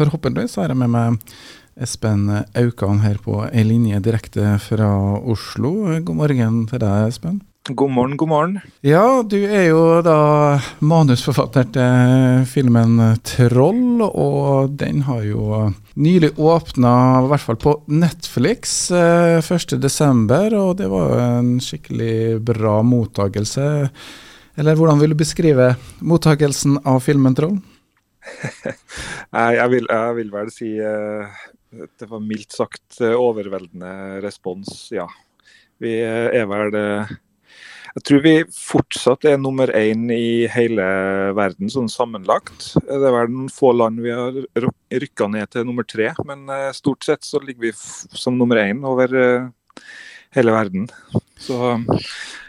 forhåpentligvis har jeg med meg Espen Aukan her på ei linje direkte fra Oslo. God morgen til deg, Espen. God morgen, god morgen. Ja, du er jo da manusforfatter til filmen 'Troll', og den har jo nylig åpna, i hvert fall på Netflix, 1.12., og det var jo en skikkelig bra mottakelse. Eller hvordan vil du beskrive mottakelsen av filmen 'Troll'? jeg, vil, jeg vil vel si uh, det var mildt sagt overveldende respons, ja. Vi er vel jeg tror vi fortsatt er nummer én i hele verden sånn sammenlagt. Det er vel noen få land vi har rykka ned til nummer tre, men eh, stort sett så ligger vi som nummer én over eh, hele verden. Så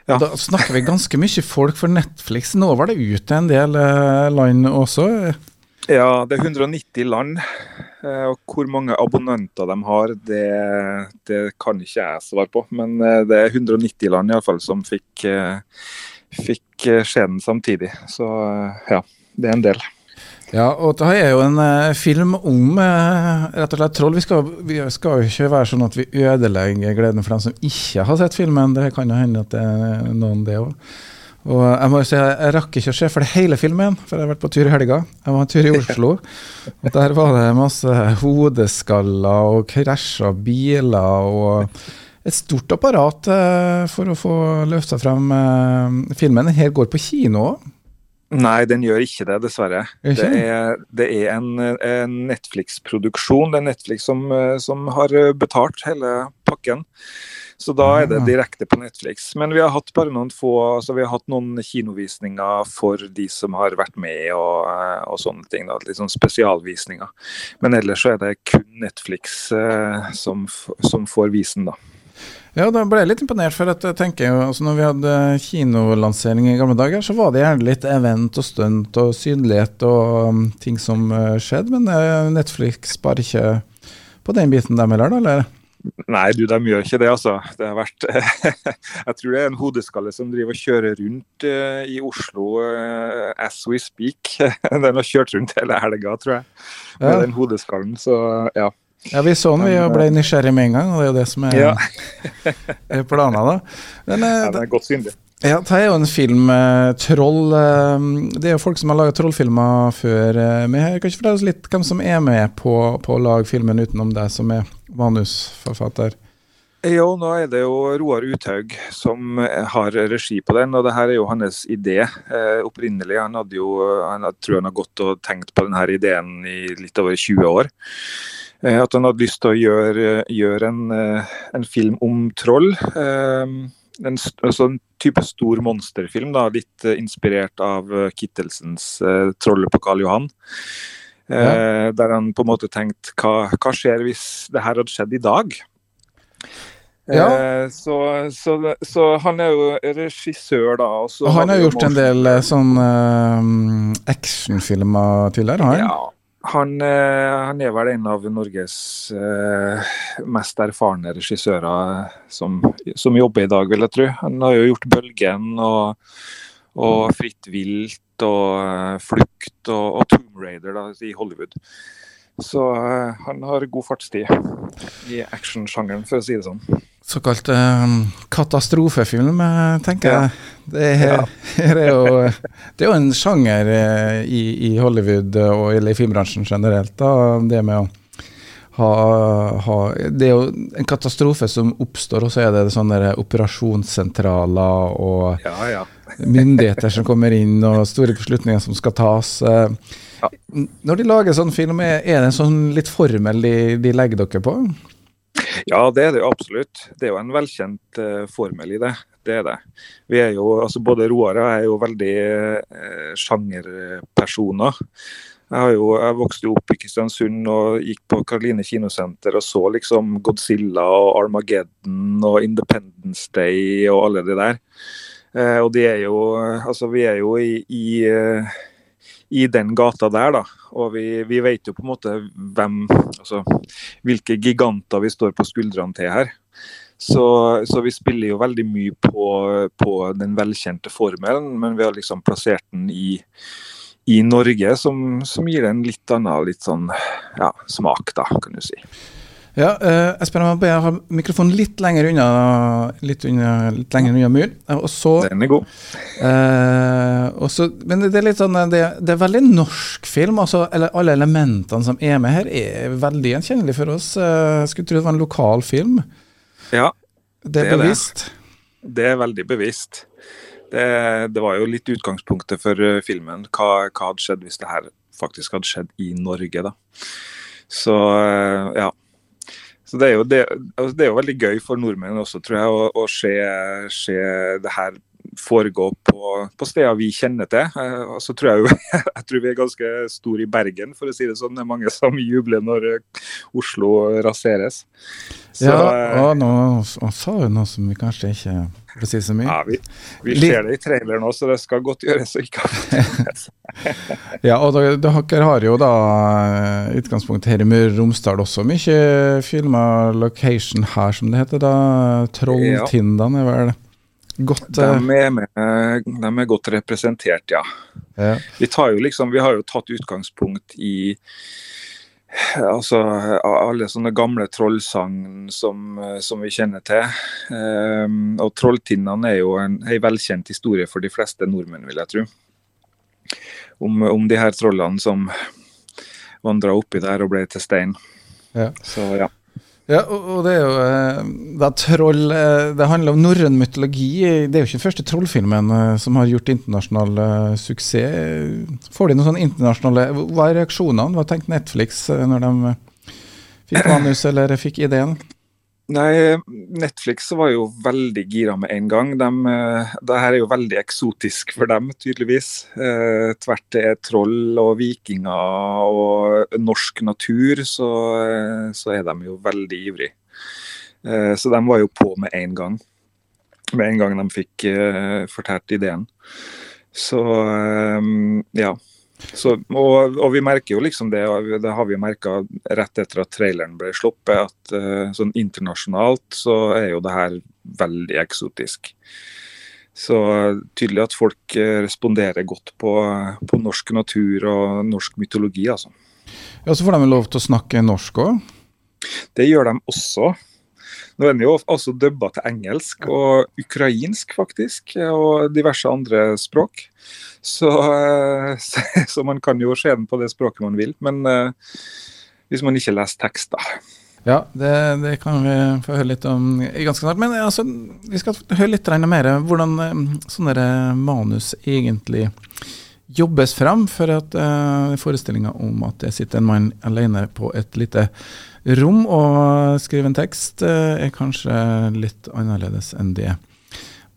ja. Da snakker vi ganske mye folk for Netflix. Nå var det ute en del eh, land også? Ja, det er 190 land. Eh, og hvor mange abonnenter de har, det, det, kan ikke jeg svare på. Men eh, det er 190 land i alle fall som fikk, eh, fikk skjeden samtidig. Så ja, det er en del. Ja, og det er jo en film om rett og slett troll. Vi skal, vi skal, jo ikke være sånn at vi ødelegger gleden for dem som ikke har sett filmen. Det kan jo hende at det er noen det òg. Og jeg må jo si, jeg rakk ikke å se for det hele filmen, for jeg har vært på tur i helga. Jeg var en tur i Oslo, og der var det masse hodeskaller og krasja biler og et stort apparat eh, for å få løfta frem eh, filmen. Den her går på kino òg. Nei, den gjør ikke det, dessverre. Ikke? Det, er, det er, en, en Netflix-produksjon. Det er Netflix som, eh, som har betalt hele pakken. Så da er det ah. direkte på Netflix. Men vi har hatt bare noen få altså vi har hatt noen kinovisninger for de som har vært med og, eh, og sånne ting. Da, litt sånn spesialvisninger. Men ellers så er det kun Netflix eh, som, som får visen, da. Ja, da ble jeg litt imponert, for at jeg tenker jo, altså når vi hadde kinolansering i gamle dager, så var det gjerne litt event og stunt og synlighet og um, ting som uh, skjedde. Men uh, Netflix bare ikke på den biten der heller, da? eller? Nei, du, de gjør ikke det, altså. Det har vært Jeg tror det er en hodeskalle som driver og kjører rundt uh, i Oslo uh, as we speak. den har kjørt rundt hele helga, tror jeg, med ja. den hodeskallen. Så ja. Ja, vi så den, vi ble eh, nysgjerrige med en gang, og det er jo det som er, ja. er planen. da. Men, ja, det er godt synlig. Ja, det er jo en film, eh, 'Troll'. Eh, det er jo folk som har laga trollfilmer før. Eh, men kan ikke fortelle oss litt hvem som er med på, på å lage filmen utenom deg som er manusforfatter? Jo, nå er det jo Roar Uthaug som har regi på den, og det her er jo hans idé eh, opprinnelig. Han hadde jo, han hadde, tror han har gått og tenkt på denne ideen i litt over 20 år. Eh, at han hadde lyst til å gjøre, gjøre en, en, film om troll. Eh, en, altså en, type stor monsterfilm, da, litt uh, inspirert av Kittelsens 'Trollet på Karl Johan'. Ja. Der han på en måte tenkte hva, hva skjer hvis det her hadde skjedd i dag? Ja. Så, så, så, han er jo regissør, da. Og han har gjort en del sånn actionfilmer tidligere? Han? Ja, han, eh, han, er vel en av Norges eh, mest erfarne regissører som, som, jobber i dag, vil jeg tro. Han har jo gjort 'Bølgen' og, og 'Fritt vilt' og uh, 'Flukt' og, og 'Tomb Raider' da, i Hollywood. Så uh, han har god fartstid i actionsjangeren, for å si det sånn såkalt um, katastrofefilm, tenker tenker jeg. Det er, er jo, det er jo en sjanger i, i, Hollywood og i filmbransjen generelt. Da, det med å ha, ha, Det er jo en katastrofe som oppstår, og så er det sånne operasjonssentraler og ja, ja. Myndigheter som kommer inn, og store beslutninger som skal tas. Ja. når de lager sånn film, er, det en sånn litt formel de, de legger dere på? Ja, det er det jo absolutt. Det er jo en velkjent uh, formel i det. Det er det. Vi er jo, altså Både Roar og jeg er jo veldig uh, sjangerpersoner. Jeg, har jo, jeg vokste jo opp i Kristiansund og gikk på Karoline kinosenter og så liksom Godzilla og Armageddon og Independence Day og alle de der. Uh, og de er jo Altså, vi er jo i, i i den gata der, da. Og vi, vi, vet jo på en måte hvem Altså hvilke giganter vi står på skuldrene til her. Så, så vi spiller jo veldig mye på, på, den velkjente formelen, men vi har liksom plassert den i, i Norge som, som, gir det en litt annen litt sånn, ja, smak, da, kan du si. Ja, uh, Espen, jeg må be deg ha mikrofonen litt lenger unna litt, unna, litt lenger unna mur. Og så, Den er god. Uh, også, men det er litt sånn det, det, er veldig norsk film. altså eller Alle elementene som er med her, er veldig gjenkjennelige for oss. Jeg skulle tro det var en lokal film. Ja, det er det bevisst. Det. det er veldig bevisst. Det, det, var jo litt utgangspunktet for filmen. Hva, hva hadde skjedd hvis det her faktisk hadde skjedd i Norge, da. Så ja. Så det er, jo, det, altså det er jo veldig gøy for nordmenn også, tror jeg, å, å se, se, det her foregå på, på, steder vi kjenner til. Eh, så tror jeg jo jeg tror vi er ganske store i Bergen, for å si det sånn. Det er mange som jubler når Oslo raseres. Så, ja, og nå nå sa du noe som vi kanskje ikke for å si så mye. Ja, vi, vi ser det i traileren nå, så det skal godt gjøres å ikke ha Ja, og dere har jo da utgangspunkt her i Møre og Romsdal også mye filma location her, som det heter. da Trolltindene er vel godt de er, med, de er godt representert, ja. ja. Vi, liksom, vi har jo tatt utgangspunkt i Altså alle sånne gamle trollsagn som, som, vi kjenner til. Um, og Trolltinnene er jo en, en, velkjent historie for de fleste nordmenn, vil jeg tro. Om, om de her trollene som vandra oppi der og ble til stein. Ja. Så ja. Ja, og det er jo det er troll eh, Det handler om norrøn mytologi. Det er jo ikke den første trollfilmen eh, som har gjort internasjonal suksess. Får de noen sånne internasjonale Hva er reaksjonene? Hva tenkte Netflix når de fikk manus eller fikk ideen? Nei, Netflix var jo veldig gira med en gang. De, eh, det her er jo veldig eksotisk for dem, tydeligvis. Eh, tvert er troll og vikinger og norsk natur, så, eh, så er de jo veldig ivrige. Så de var jo på med en gang. Med en gang de fikk eh, fortalt ideen. Så ja. Så, og, og, vi merker jo liksom det, det har vi merka rett etter at traileren ble sluppet, at uh, sånn internasjonalt så er jo det her veldig eksotisk. Så tydelig at folk uh, responderer godt på, på, norsk natur og norsk mytologi, altså. Ja, Så får de lov til å snakke norsk òg? Det gjør de også. Nå er den jo også dubba til engelsk og ukrainsk, faktisk, og diverse andre språk. Så, eh, så, man kan jo se den på det språket man vil. Men uh, hvis man ikke leser tekst, da. Ja, det, det, kan vi få høre litt om ganske snart. Men altså, vi skal høre litt mer hvordan uh, sånne manus egentlig jobbes fram. For at uh, forestillinga om at det sitter en mann alene på et lite rom og skriver en tekst, uh, er kanskje litt annerledes enn det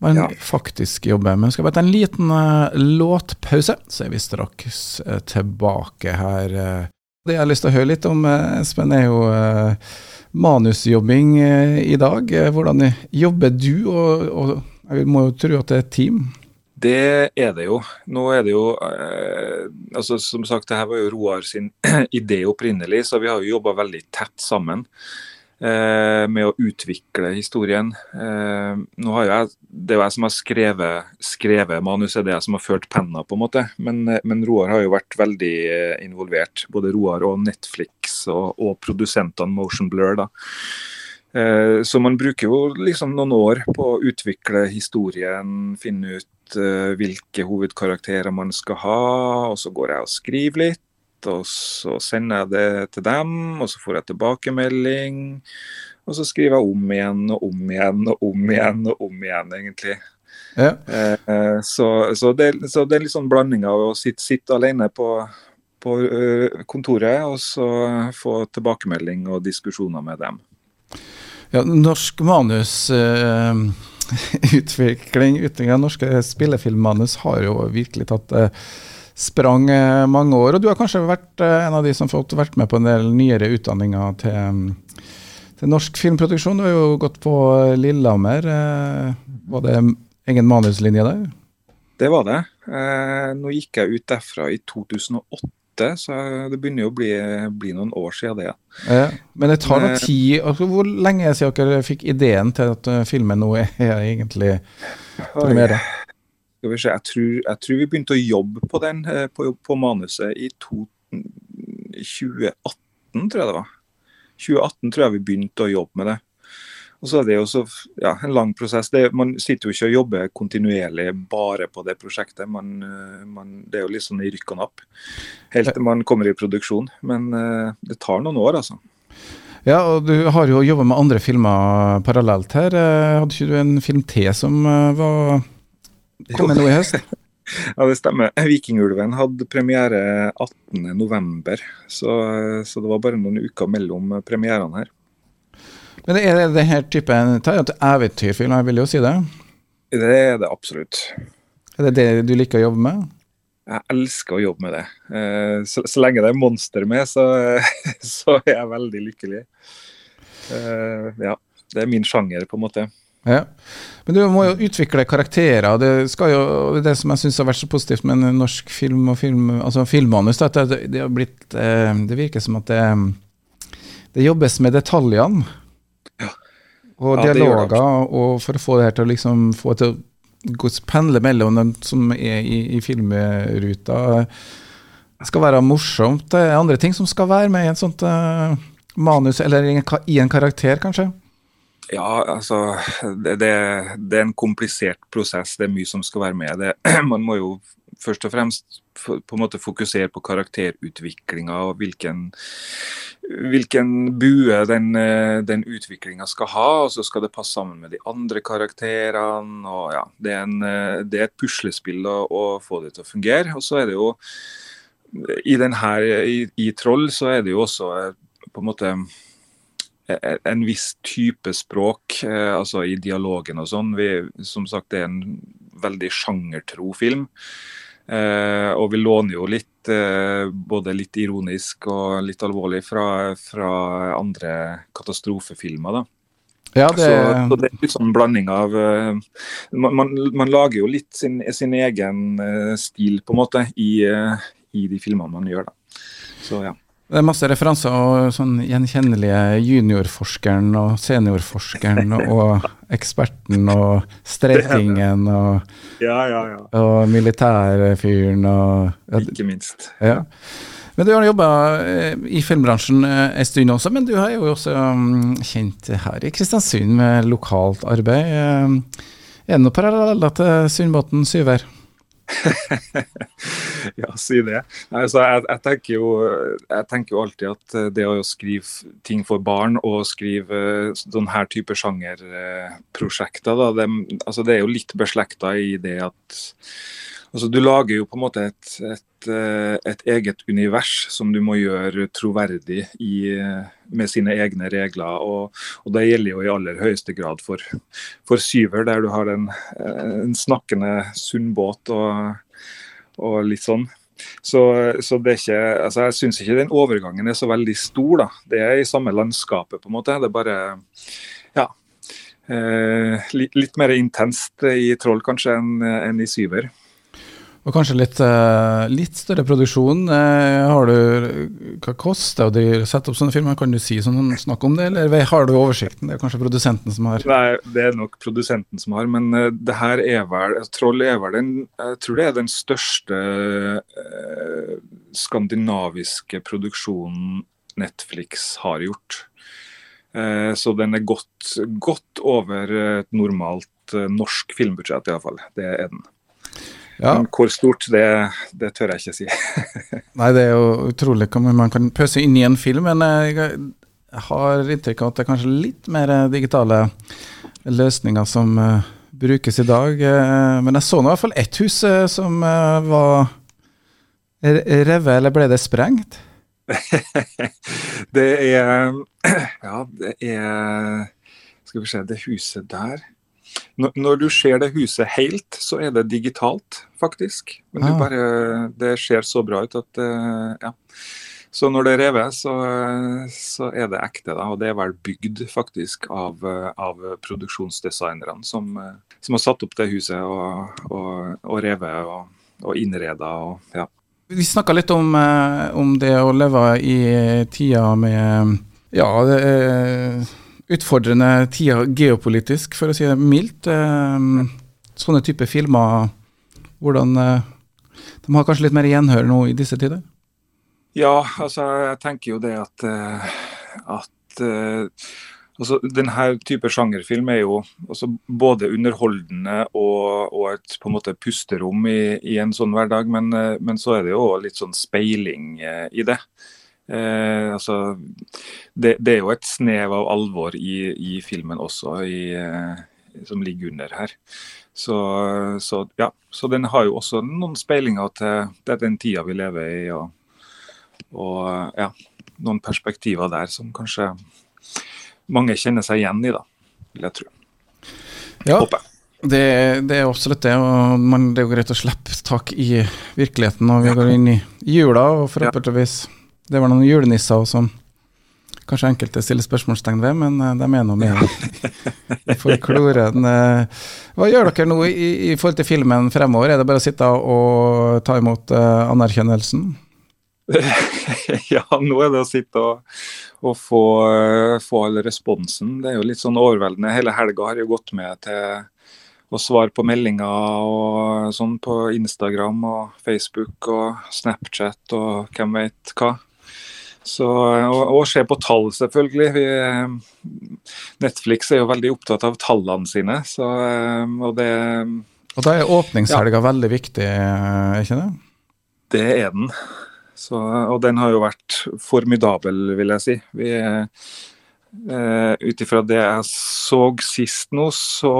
man ja. faktisk jobber. Men vi skal bare ta en liten uh, låtpause, så er vi straks tilbake her. Det jeg har lyst til å høre litt om, Espen, er jo manusjobbing i dag. Hvordan jobber du, og, og jeg må jo tro at det er et team? Det er det jo. Nå er det jo altså Som sagt, det her var jo Roar sin idé opprinnelig, så vi har jo jobba veldig tett sammen. Eh, med å utvikle historien. Eh, nå har jo jeg, det er jo jeg som har skrevet, skrevet manuset, det er jeg som har ført penna, på en måte. Men, eh, men, Roar har jo vært veldig involvert. Både Roar og Netflix og, og produsentene Motion Blur. da. Så man bruker jo liksom noen år på å utvikle historien, finne ut hvilke hovedkarakterer man skal ha, og så går jeg og skriver litt og så sender jeg det til dem, og så får jeg tilbakemelding. Og så skriver jeg om igjen og om igjen og om igjen og om igjen, egentlig. Ja. Uh, så, så, det, så, det, er litt sånn blanding av å sitte, sitte alene på, på uh, kontoret og så få tilbakemelding og diskusjoner med dem. Ja, norsk manus uh, utvikling av norske spillefilmmanus har jo virkelig tatt uh, sprang eh, mange år. Og du har kanskje vært eh, en av de som fått vært med på en del nyere utdanninger til, til norsk filmproduksjon. Du har jo gått på Lillehammer. Eh, var det egen manuslinje der? Det var det. Nå gikk jeg ut derfra i 2008 så det begynner jo å bli, bli noen år siden det. Ja, men det tar noe tid. Altså, hvor lenge siden dere fikk ideen til at filmen nå er egentlig premiere? skal vi se, jeg tror, jeg tror vi begynte å jobbe på den, på, på manuset i to, 2018, tror jeg det var. 2018 tror jeg vi begynte å jobbe med det. Og så er det jo så, ja, en lang prosess. Det, man sitter jo ikke og jobber kontinuerlig bare på det prosjektet. Man, man, det er jo litt sånn i rykk og napp helt til man kommer i produksjon. Men uh, det tar noen år, altså. Ja, og du har jo jobba med andre filmer parallelt her. Eh, hadde ikke du en film til som var kom med nå i høst? Ja, det stemmer. 'Vikingulven' hadde premiere 18.11, så, så det var bare noen uker mellom premierene her. Men er det denne typen Det eventyrfilm, jeg vil jo si det? Det er det absolutt. Er det det du liker å jobbe med? Jeg elsker å jobbe med det. Eh, så, så lenge det er monster med, så, så, er jeg veldig lykkelig. Eh, ja, det er min sjanger, på en måte. Ja. Men du må jo utvikle karakterer. Det jo, det som jeg syns har vært så positivt med en norsk film og film, altså filmmanus, at det, det, har blitt eh, Det virker som at det, det jobbes med detaljene. Og ja, dialoger, og for å få det her til å liksom få til å pendle mellom dem som er i, i filmruta. Det skal være morsomt. Det er andre ting som skal være med i en sånt uh, manus, eller i en, i en karakter, kanskje? Ja, altså det, det, det, er en komplisert prosess. Det er mye som skal være med. Det, man må jo først og fremst på en måte fokusere på karakterutviklinga og hvilken, hvilken bue den, den utviklinga skal ha. og Så skal det passe sammen med de andre karakterene. og ja, Det er, en, det er et puslespill å, å, få det til å fungere. og så er det jo i, denne, i, i Troll så er det jo også på en måte en viss type språk, eh, altså i dialogen og sånn. Som sagt, det er en veldig sjangertro film. Eh, og vi låner jo litt, eh, både litt ironisk og litt alvorlig, fra, fra andre katastrofefilmer. da. Ja, det... Så, så, det er litt sånn blanding av uh, man, man, lager jo litt sin, sin egen stil, på en måte, i, i de filmene man gjør. da. Så ja. Det er masse referanser og sånn gjenkjennelige juniorforskeren og seniorforskeren og eksperten og streitingen og, ja, ja, ja. og militærfyren og Ikke minst. Ja. Men du har jobba eh, i filmbransjen eh, en stund også, men du er jo også um, kjent her i Kristiansund med lokalt arbeid. Eh, er det noen paralleller til Sundbåten Syver? ja, si det. Altså, jeg, jeg, tenker jo, jeg, tenker jo, alltid at eh, det å skrive ting for barn og skrive denne type sjangerprosjekter, det, altså, det er jo litt beslekta i det at altså, Du lager jo på en måte et, et, eh, et, eget univers som du må gjøre troverdig i, med sine egne regler. Og, og, det gjelder jo i aller høyeste grad for, for Syver, der du har en, en snakkende sundbåt og, og litt sånn. Så, så, ikke, altså jeg syns ikke den overgangen er så veldig stor. da. Det er i samme landskapet, på en måte. Det er bare ja, eh, litt, litt, mer intenst i Troll kanskje enn, enn i Syver. Og kanskje litt, uh, litt større produksjon. Uh, har du, Hva koster det å sette opp sånne filmer? Kan du si sånn, snakke om det, eller har du oversikten? Det er kanskje produsenten som har Nei, det er nok produsenten som har, men uh, det her er vel Troll er vel den Jeg tror det er den største skandinaviske produksjonen Netflix har gjort. så den er godt, godt over et normalt norsk filmbudsjett, iallfall. Det er den. Ja. Hvor stort, det, det, tør jeg ikke si. Nei, det er jo utrolig hvor man kan pøse inn i en film, men jeg, har inntrykk av at det er kanskje litt mer digitale løsninger som uh, brukes i dag. Uh, men jeg så nå i hvert fall ett hus uh, som var revet, eller ble det sprengt? det er Ja, det er Skal vi se, det huset der når du ser det huset helt, så er det digitalt, faktisk. Men ah. bare, det ser så bra ut at eh, ja. Så når det er revet, så, så, er det ekte. da, Og det er vel bygd faktisk av, av produksjonsdesignerne som, som, har satt opp det huset og, og, og revet og, og innreda. Og, ja. Vi snakka litt om, eh, om, det å leve i tida med Ja, det utfordrende tida geopolitisk, for å si det mildt. Eh, sånne type filmer Hvordan De har kanskje litt mer gjenhør nå i disse tider? Ja, altså jeg tenker jo det at, at altså, Denne type sjangerfilm er jo altså, både underholdende og, og, et på en måte pusterom i, i en sånn hverdag, men, men, så er det jo litt sånn speiling i det. Eh, altså, det, det, er jo et snev av alvor i, i filmen også, i, eh, som ligger under her. Så, så, ja, så den har jo også noen speilinger til, til den tida vi lever i, og, og ja, noen perspektiver der som kanskje mange kjenner seg igjen i, da, vil jeg tro. Ja. Det, det, er absolutt det. og man, Det er jo greit å slippe tak i virkeligheten når vi går inn i jula, og forhåpentligvis det var noen julenisser som kanskje enkelte stiller spørsmålstegn ved, men uh, de er nå med for folkloren. Uh, hva gjør dere nå i, i, forhold til filmen fremover? Er det bare å sitte og ta imot uh, anerkjennelsen? ja, nå er det å sitte og, og få, få all responsen. Det er jo litt sånn overveldende. Hele helga har jo gått med til å svare på meldinger og sånn på Instagram og Facebook og Snapchat og hvem vet hva. Så, og, og se på tall, selvfølgelig. Vi, Netflix er jo veldig opptatt av tallene sine. Så, og, det, og da er åpningshelga ja. veldig viktig, er ikke det? Det er den. Så, og den har jo vært formidabel, vil jeg si. Vi, uh, Ut ifra det jeg så sist nå, så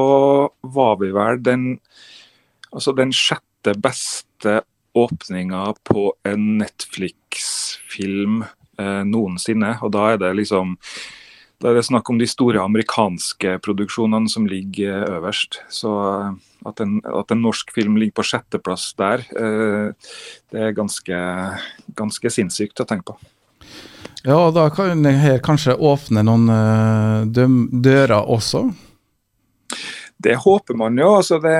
var vi vel den, altså den sjette beste åpninga på en Netflix-film eh, noensinne. Og da er det liksom da er det snakk om de store amerikanske produksjonene som ligger eh, øverst. Så eh, at en, at en norsk film ligger på sjetteplass der, eh, det er ganske, ganske sinnssykt å tenke på. Ja, og da kan det her kanskje åpne noen dører også? Det håper man jo. altså det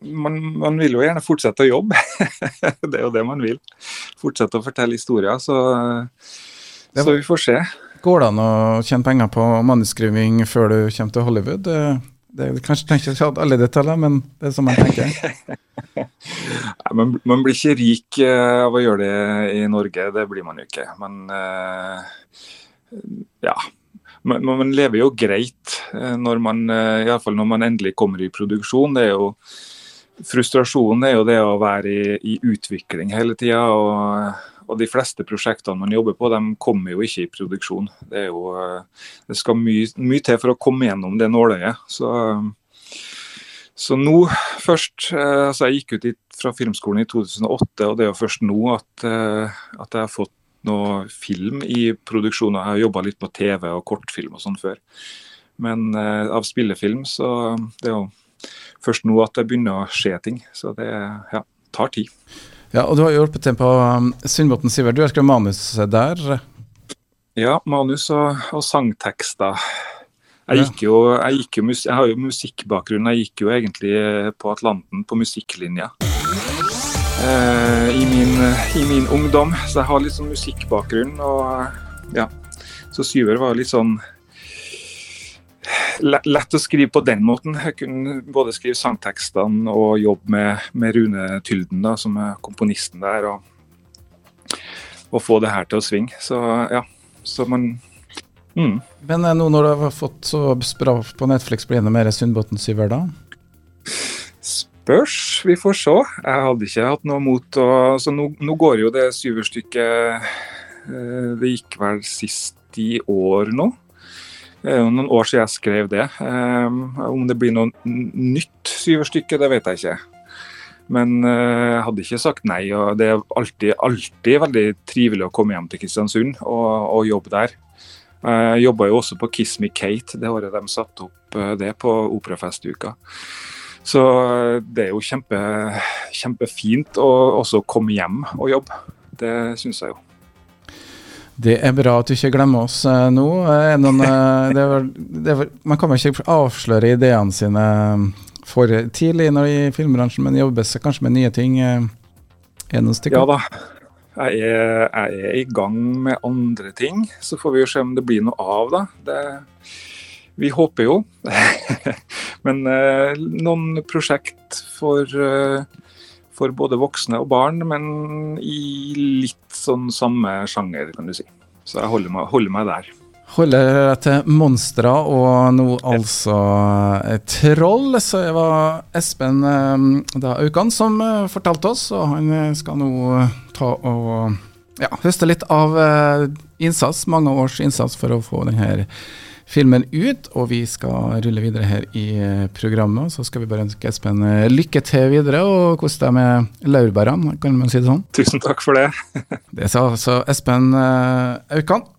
man, man, vil jo gjerne fortsette å jobbe. det er jo det man vil. Fortsette å fortelle historier. Så, så vi får se. Går det an å tjene penger på manuskriving før du kommer til Hollywood? Det, er kanskje tenker ikke alle detaljer, men det er som man tenker. man, man, blir ikke rik eh, av å gjøre det i Norge, det blir man jo ikke. Men uh, ja, man, man, lever jo greit eh, når man, alle fall når man endelig kommer i produksjon. Det er jo frustrasjonen er jo det å være i, i utvikling hele tida. Og, og, de fleste prosjektene man jobber på, de kommer jo ikke i produksjon. Det, jo, det skal mye, mye, til for å komme gjennom det nåløyet. Så, så nå først eh, altså Jeg gikk ut fra filmskolen i 2008, og det er jo først nå at, eh, at jeg har fått noe film i produksjon. Jeg har jobba litt på TV og kortfilm og sånn før. Men eh, av spillefilm, så det er jo først nå at det begynner å skje ting. Så det ja, tar tid. Ja, og Du har hjulpet til på um, Sundbotn Sivert. Du har skrevet manus der? Ja, manus og, og sangtekster. Jeg, gikk jo, jeg, gikk jo, jeg har jo musikkbakgrunn. Jeg gikk jo egentlig på Atlanten på musikklinja. Eh, i, min, i, min, ungdom. Så jeg har litt sånn musikkbakgrunn. Og ja. Så Syver var litt sånn lett å skrive på den måten. Jeg kunne både skrive sangtekstene og jobbe med, med Rune Tylden, da, som er komponisten der, og, og, få det her til å svinge. Så ja, så man mm. Men eh, nå når du har fått så bra på Netflix, blir det mer Sundbotn-syver da? Spørs, vi får se. Jeg hadde ikke hatt noe mot å Så nå, nå går jo det syverstykket eh, Det gikk vel sist i år nå. Det er jo noen år siden jeg skrev det. Um, om det blir noe nytt syverstykke, det vet jeg ikke. Men uh, jeg hadde ikke sagt nei. og Det er alltid, alltid veldig trivelig å komme hjem til Kristiansund og, og jobbe der. Jeg jobba jo også på Kiss Me Kate det året de satte opp uh, det på Operafestuka. Så uh, det er jo kjempe, kjempefint å også komme hjem og jobbe. Det syns jeg jo. Det er bra at du ikke glemmer oss eh, nå. Eh, noen, eh, det var, det var, man kan jo ikke avsløre ideene sine for tidlig når i filmbransjen, men jobber seg kanskje med nye ting. Er noen stykker? Ja da. Jeg er, jeg er, i gang med andre ting. Så får vi jo se om det blir noe av, da. Det, vi håper jo. men noen prosjekt for, for både voksne og barn, men i litt sånn samme sjanger, kan du si. Så jeg holder meg, holder meg der. Holder deg til monstre og nå altså troll. Så det var Espen da Aukan som fortalte oss, og han skal nå ta og ja, høste litt av innsats, mange års innsats for å få denne filmen ut, og vi skal rulle videre her i programmet. Så skal vi bare ønske Espen lykke til videre, og kos deg med laurbærene, kan man si det sånn? Tusen takk for det. det sa altså Espen Aukan.